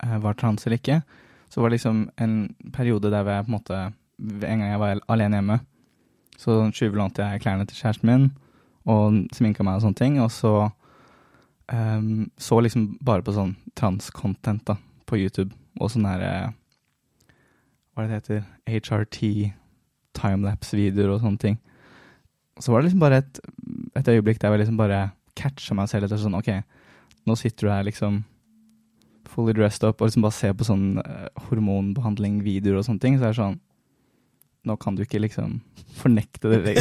var trans eller ikke, så var det liksom en periode der jeg på en måte En gang jeg var alene hjemme, så tjuvlånte jeg klærne til kjæresten min og sminka meg og sånne ting, og så um, så liksom bare på sånn trans-content da, på YouTube, og sånn der eh, Hva er det det heter? HRT timelapse-videoer og sånne ting. Så var det liksom bare et, et øyeblikk der jeg liksom bare catcha meg selv etter sånn OK, nå sitter du her liksom fully dressed up og liksom bare ser på sånn eh, hormonbehandling-videoer og sånne ting, så er det sånn Nå kan du ikke liksom fornekte det.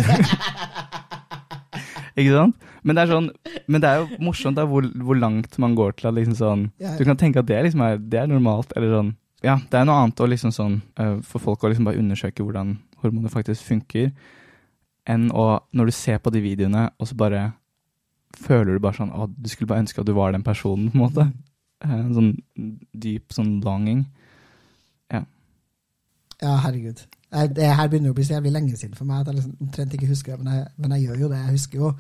Ikke sant? Men det er sånn Men det er jo morsomt da hvor, hvor langt man går til at liksom sånn Du kan tenke at det liksom er, det er normalt, eller sånn Ja, det er noe annet å liksom sånn øh, for folk å liksom bare undersøke hvordan hormoner faktisk funker, enn å Når du ser på de videoene, og så bare føler du bare sånn Å, du skulle bare ønske at du var den personen, på en måte. Eh, En sånn dyp sånn longing. Ja, herregud. Det her begynner å bli så jævlig lenge siden for meg at jeg liksom omtrent ikke husker det, men jeg, men jeg gjør jo det. Jeg husker jo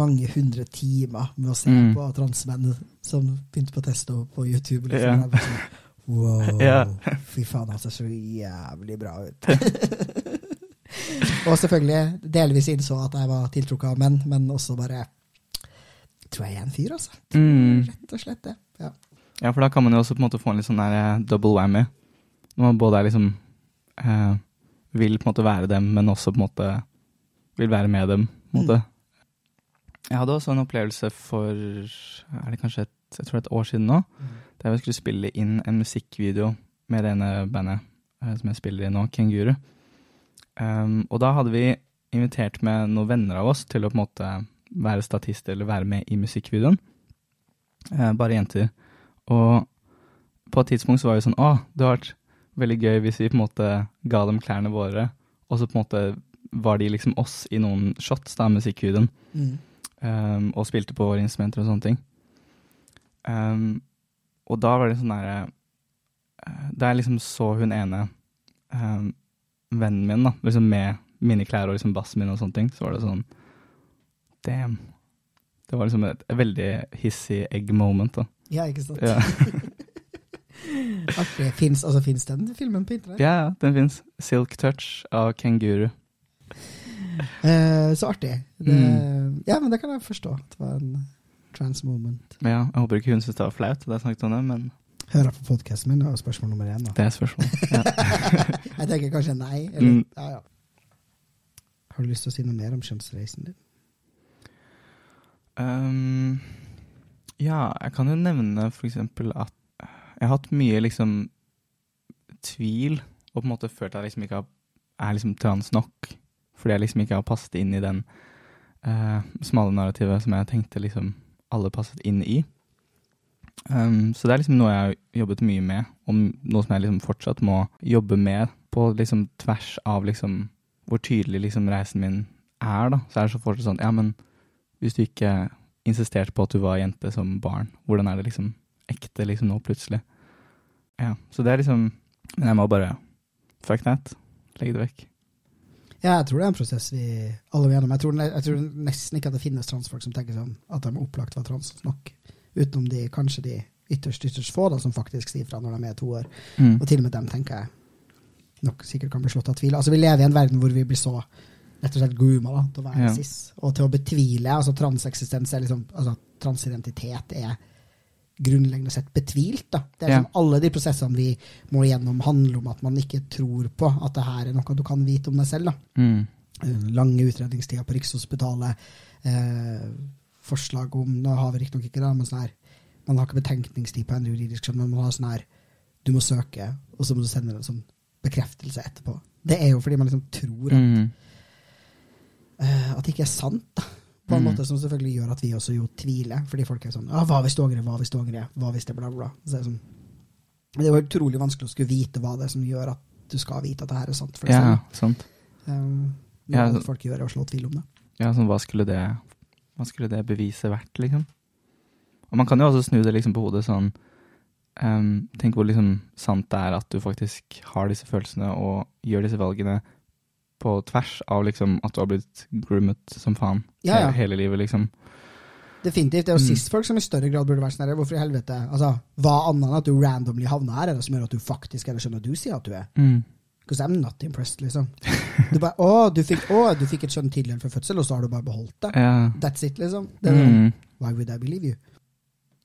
mange hundre timer med å se Mm. på transmenn som begynte på testo på YouTube. Ja. Liksom. Yeah. sånn, Wow, yeah. fy faen, han ser så jævlig bra ut. og selvfølgelig delvis innså at jeg var tiltrukket av menn, men også bare tror jeg er en fyr, altså. Mm. Rett og slett det. Ja. Ja, for da kan man jo også på en måte få en litt sånn der eh, double whammy. Når man både er liksom eh, vil på en måte være dem, men også på en måte vil være med dem. på en måte. Jeg hadde også en opplevelse for er det kanskje et, jeg tror det er et år siden nå, der vi skulle spille inn en musikkvideo med det ene bandet eh, som jeg spiller i nå, Kenguru. Um, og da hadde vi invitert med noen venner av oss til å på en måte være statist eller være med i musikkvideoen. Eh, bare jenter. Og på et tidspunkt så var vi sånn Å, det hadde vært veldig gøy hvis vi på en måte ga dem klærne våre, og så på en måte var de liksom oss i noen shots da, av musikkvideoen, Mm. um, og spilte på våre instrumenter og sånne ting. Um, og da var det sånn derre uh, Da jeg liksom så hun ene um, vennen min, da, liksom med mine klær og liksom bassen min og sånne ting, så var det sånn Damn. Det var liksom et, veldig hissig egg moment, da. ja, ikke sant? Ja. Artig. Fins altså, den filmen på internett? Ja, ja, den fins. Silk Touch av Kenguru. Eh, så artig. Det, Mm. Ja, men det kan jeg forstå. Det var en trans moment. Men ja, jeg håper ikke hun syns det var flaut da jeg snakket om det, men Hører på podkasten min, det er spørsmål nummer én. Da. det er spørsmål, Ja. Jeg tenker kanskje nei. Eller, Mm. ja, ja. Har du lyst til å si noe mer om kjønnsreisen din? Um, ja, jeg kan jo nevne for eksempel at jeg har hatt mye liksom tvil, og på en måte følt at jeg liksom ikke har, er liksom trans nok, fordi jeg liksom ikke har passet inn i den uh, smale narrativet som jeg tenkte liksom alle passet inn i. Um, så det er liksom noe jeg har jobbet mye med, og noe som jeg liksom fortsatt må jobbe med på liksom tvers av liksom hvor tydelig liksom reisen min er, da. Så er det så fortsatt sånn, ja, men hvis du ikke insisterte på at du var jente som barn, hvordan er det liksom ekte liksom nå plutselig? Ja, så det er liksom Men jeg må bare Fuck that. Legge det vekk. Ja, jeg tror det er en prosess vi alle må gjennom. Jeg tror, jeg tror nesten ikke at det finnes transfolk som tenker sånn at de opplagt var trans nok. Utenom de, kanskje de ytterst, ytterst få da, som faktisk sier fra når de er to år. Mm. Og til og med dem tenker jeg nok sikkert kan bli slått av tvil. Altså, vi lever i en verden hvor vi blir så rett og slett grooma da, til å være Ja. cis. Og til å betvile altså transeksistens er liksom, altså transidentitet er grunnleggende sett betvilt. da. Det er Ja. liksom Alle de prosessene vi må igjennom, handler om at man ikke tror på at det her er noe du kan vite om deg selv. da. Mm. Eh, Lange utredningstider på Rikshospitalet. Eh, forslag om Nå har vi riktignok ikke det, men sånn her Man har ikke betenkningstid på en juridisk skjønn, men man har sånn her Du må søke, og så må du sende en sånn bekreftelse etterpå. Det er jo fordi man liksom tror at, Mm. Eh, at det ikke er sant. da. På en Mm. måte som selvfølgelig gjør at vi også jo tviler, fordi folk er sånn ah, Hva hvis du angrer? Hva hvis du angrer? Hva hvis det bla, bla? Så det er sånn det er jo utrolig vanskelig å skulle vite hva det er som gjør at du skal vite at det her er sant. for det Ja, sant. Um, Ja, så- folk gjør, er å slå tvil om det. Ja, sånn, hva skulle det Hva skulle det beviset vært, liksom? Og man kan jo også snu det liksom på hodet sånn um, Tenk hvor liksom sant det er at du faktisk har disse følelsene og gjør disse valgene på tvers av liksom at du har blitt groomet som faen Ja, ja. hele, livet, liksom. Definitivt. Det er jo Mm. cis-folk som i større grad burde vært sånn. Hvorfor i helvete? Altså, Hva annet enn at du randomly havna her, er det som gjør at du faktisk eller skjønner at du sier at du er? Mm. Because I'm not impressed, liksom. Du bare, å, du fikk, å, du fikk et skjønn tidligere for fødsel, og så har du bare beholdt det. Ja. That's it, liksom. Det er Mm. Why would I believe you?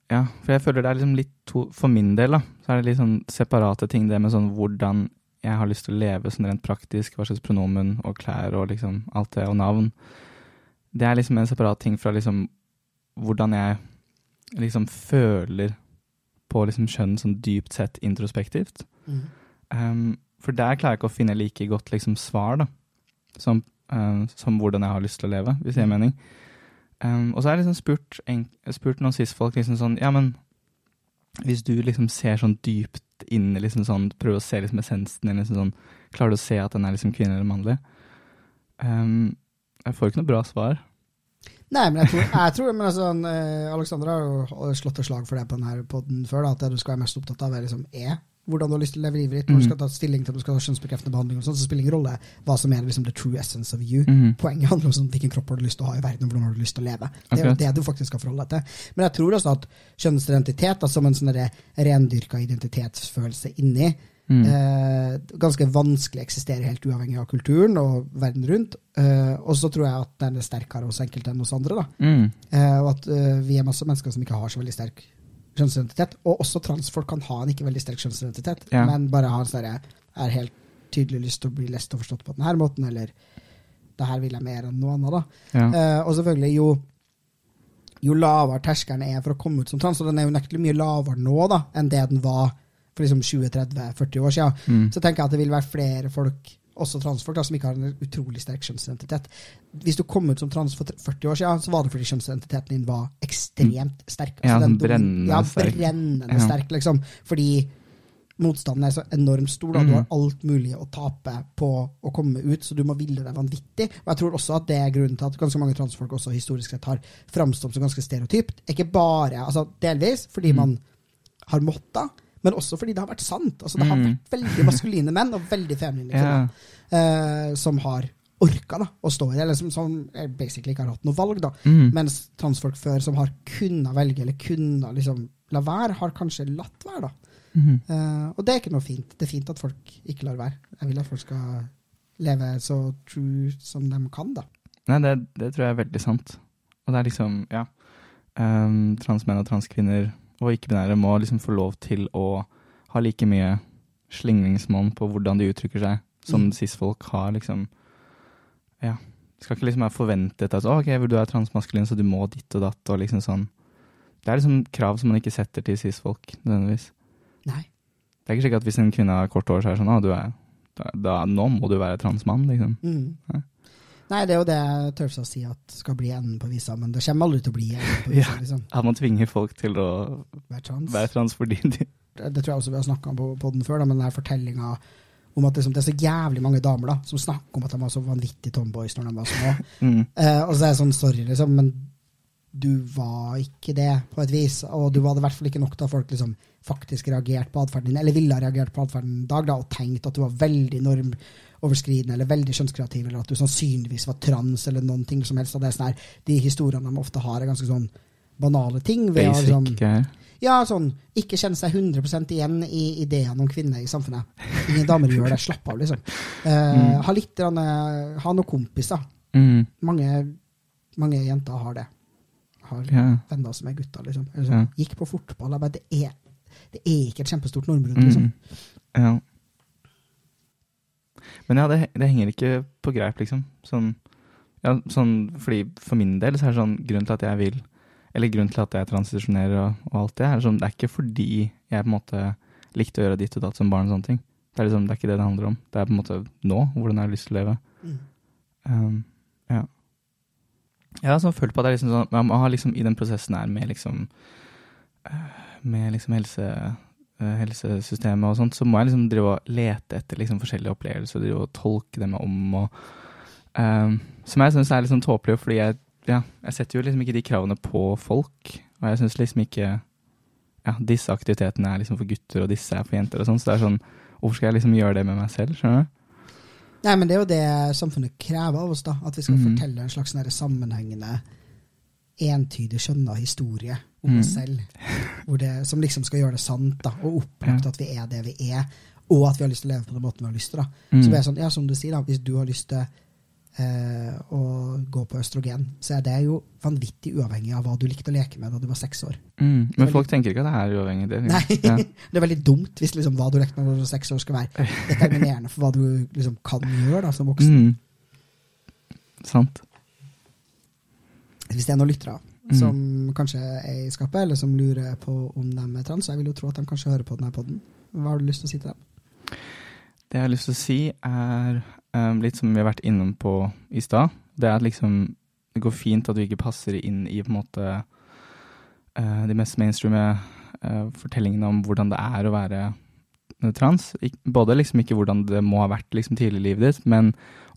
Ja, for jeg føler det er liksom litt to For min del, da, så er det litt sånn separate ting, det med sånn hvordan jeg har lyst til å leve sånn rent praktisk, hva slags pronomen og klær og liksom alt det, og navn. Det er liksom en separat ting fra liksom hvordan jeg liksom føler på liksom kjønn sånn dypt sett introspektivt. Um, for der klarer jeg ikke å finne like godt liksom svar, da, som, um, som hvordan jeg har lyst til å leve, hvis det gir mening. Um, og så har jeg liksom spurt, en, spurt noen cis-folk liksom sånn Ja, men hvis du liksom ser sånn dypt inn i liksom sånn Prøver å se liksom essensen i liksom sånn Klarer du å se at den er liksom kvinne eller mannlig? Um, jeg får ikke noe bra svar. Nei, men jeg tror, jeg tror men altså, eh, Alexander har jo slått et slag for det på denne podden før, da, at det du skal være mest opptatt av, er liksom er hvordan du har lyst til å leve livet ditt. Når du Mhm. skal ta stilling til om du skal ha kjønnsbekreftende behandling, og sånt, så spiller det ingen rolle hva som er liksom the true essence of you. Mm. Poenget handler om sånn, hvilken kropp har du lyst til å ha i verden, og hvordan har du lyst til å leve. Det er jo det du faktisk skal forholde deg til. Men jeg tror også at kjønnsidentitet, da, som en sånn rendyrka identitetsfølelse inni, Mm. eh, ganske vanskelig eksisterer helt uavhengig av kulturen og verden rundt. Eh, og så tror jeg at den er sterkere hos enkelte enn hos andre. da. Mm. Eh, og at eh, vi er masse mennesker som ikke har så veldig sterk kjønnsidentitet. Og også transfolk kan ha en ikke veldig sterk kjønnsidentitet, Ja. men bare ha en sånn derre Er helt tydelig lyst til å bli lest og forstått på denne måten, eller det her vil jeg mer enn noe annet, da. Ja. Uh, og selvfølgelig, jo jo lavere terskelen er for å komme ut som trans, og den er jo nektelig mye lavere nå da, enn det den var for liksom 20-30-40 år siden, Mm. så tenker jeg at det vil være flere folk, også transfolk, da, som ikke har en utrolig sterk kjønnsidentitet. Hvis du kom ut som trans for 40 år siden, så var det fordi kjønnsidentiteten din var ekstremt sterk. Ja, den brennende ja, brennende sterk. sterk, liksom. Fordi motstanden er så enormt stor. Da. Du Mhm. har alt mulig å tape på å komme ut, så du må ville deg vanvittig. Og jeg tror også at det er grunnen til at ganske mange transfolk også historisk sett har framstått som ganske stereotypt. Ikke bare, altså delvis fordi Mhm. man har måtta, men også fordi det har vært sant. Altså Det har Mhm. vært veldig maskuline menn og veldig feminine Ja. kvinner eh, som har orka da, å stå i det, eller som, som basically ikke har hatt noe valg. da. Mm. Mens transfolk før som har kunnet velge, eller kunnet liksom la være, har kanskje latt være. da. Mm. Uh, og det er ikke noe fint. Det er fint at folk ikke lar være. Jeg vil at folk skal leve så true som de kan, da. Nei, det, det tror jeg er veldig sant. Og det er liksom, ja um, Transmenn og transkvinner og ikke-binære må liksom få lov til å ha like mye slingringsmonn på hvordan de uttrykker seg, som Mm. cis-folk har, liksom. Ja. Det skal ikke liksom være forventet at ok, du er transmaskulin, så du må ditt og datt, og liksom sånn. Det er liksom krav som man ikke setter til cis-folk, nødvendigvis. Nei. Det er ikke sikkert at hvis en kvinne har kort hår, så er det sånn, ah, du er, da, da, nå må du være transmann, liksom. Mm. Nei. Nei, det er jo det jeg tør å si at skal bli enden på visa, men det kommer aldri til å bli enden på visa. Ja. liksom. At man tvinger folk til å Være trans. være trans fordi de Det, tror jeg også vi har snakka om på, poden før, da, men den fortellinga om at liksom, det er så jævlig mange damer da, som snakker om at de var så vanvittige tomboys når de var små. mm. Eh, og så er det sånn, sorry, liksom, men du var ikke det, på et vis. Og du var det i hvert fall ikke nok til at folk liksom faktisk reagerte på atferden din, eller ville ha reagert på atferden i dag, da, og tenkt at du var veldig normoverskridende eller veldig kjønnskreativ, eller at du sannsynligvis var trans, eller noen ting som helst. Og det er sånn her, de historiene de ofte har, er ganske sånn banale ting. ved å basic liksom, ja, sånn, ikke kjenne seg 100% igjen i ideene om kvinner i samfunnet. Ingen damer gjør det. Slapp av, liksom. Eh, ha litt ha noen kompiser. Mm. Mange, mange jenter har det. Har yeah. venner som er gutter, liksom. Eller sånn, Gikk på fotball. Bare, det, er, det er ikke et kjempestort normbrudd, liksom. Mm. ja. Men ja, det, det henger ikke på greip, liksom. Sånn, ja, sånn, fordi for min del så er det sånn grunnen til at jeg vil Eller grunnen til at jeg transisjonerer og, og alt det, er liksom, det er ikke fordi jeg på en måte likte å gjøre ditt og datt som barn og sånne ting. Det er, liksom, det er ikke det det handler om. Det er på en måte nå, hvordan jeg har lyst til å leve. Mm. Um, ja. Jeg har sånn følt på at er liksom sånn, man har liksom i den prosessen her med liksom eh, med liksom helse, eh, helsesystemet og sånt, så må jeg liksom drive og lete etter liksom forskjellige opplevelser og drive og tolke dem om og um, Som jeg syns er sånn tåpelig, fordi jeg, ja, jeg setter jo liksom ikke de kravene på folk. Og jeg syns liksom ikke ja, disse aktivitetene er liksom for gutter, og disse er for jenter og sånn. Så det er sånn Hvorfor skal jeg liksom gjøre det med meg selv? Skjønner du? Nei, men det er jo det samfunnet krever av oss, da. At vi skal Mhm. fortelle en slags sånn sammenhengende, entydig skjønna historie om mm. oss selv. Hvor det, som liksom skal gjøre det sant, da. Og opplagt Ja. at vi er det vi er. Og at vi har lyst til å leve på den måten vi har lyst til. da. Mm. Så det er sånn, ja, som du sier, da, hvis du har lyst til eh, å gå på østrogen, så er det jo vanvittig uavhengig av hva du likte å leke med da du var seks år. Mm. Men folk tenker ikke at det er uavhengig. Det, Nei, Ja. det er veldig dumt hvis liksom hva du lekte med da du var seks år skal være determinerende for hva du liksom kan gjøre da, som voksen. Mm. Sant. Hvis det er noen lyttere Mm. som kanskje er i skapet, eller som lurer på om de er trans, jeg vil jo tro at de kanskje hører på denne podden. Hva har du lyst til å si til dem? Det jeg har lyst til å si, er litt som vi har vært innom på i stad. Det er at liksom det går fint at du ikke passer inn i på en måte eh, de mest mainstreame eh, fortellingene om hvordan det er å være trans. Ik både liksom ikke hvordan det må ha vært liksom tidlig i livet ditt, men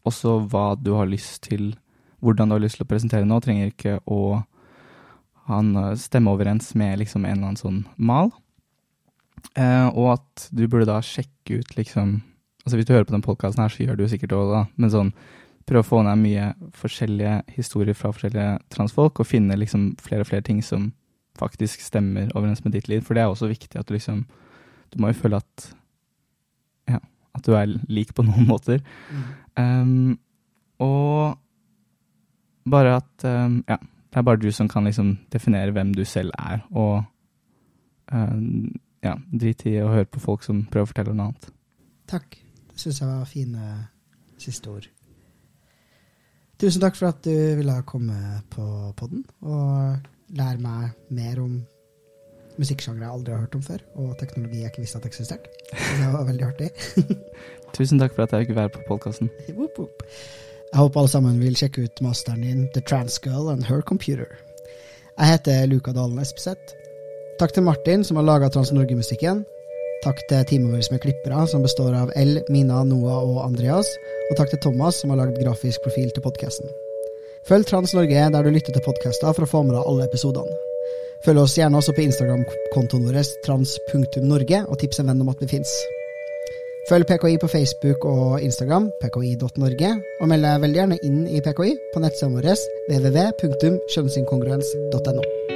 også hva du har lyst til Hvordan du har lyst til å presentere nå, trenger ikke å ha en eh, stemme overens med liksom en eller annen sånn mal. Eh, og at du burde da sjekke ut liksom Altså Hvis du hører på den podkasten her, så gjør du sikkert det òg, da. Men sånn prøv å få ned mye forskjellige historier fra forskjellige transfolk, og finne liksom flere og flere ting som faktisk stemmer overens med ditt liv. For det er også viktig at du liksom Du må jo føle at Ja, at du er lik på noen måter. Um, og bare at um, Ja, det er bare du som kan liksom definere hvem du selv er, og um, ja, drit i å høre på folk som prøver å fortelle noe annet. Takk. Syns jeg var fine siste ord. Tusen takk for at du ville komme på podden og lære meg mer om musikksjangre jeg aldri har hørt om før, og teknologi jeg ikke visste at eksisterte. Det var veldig artig. Tusen takk for at jeg fikk være på podkasten. Jeg håper alle sammen vil sjekke ut masteren din, The Trans Girl and Her Computer. Jeg heter Luka Dalen Espeseth. Takk til Martin, som har laga Trans Norge-musikken. Takk til teamet vårt med klippere, som består av L, Mina, Noah og Andreas. Og takk til Thomas, som har lagd grafisk profil til podkasten. Følg Trans Norge der du lytter til podkaster for å få med deg alle episodene. Følg oss gjerne også på Instagram-kontoen vår trans.norge, og tips en venn om at vi fins. Følg PKI på Facebook og Instagram, pki.norge, og meld deg veldig gjerne inn i PKI på nettsiden vår www.kjønnsinkongruens.no.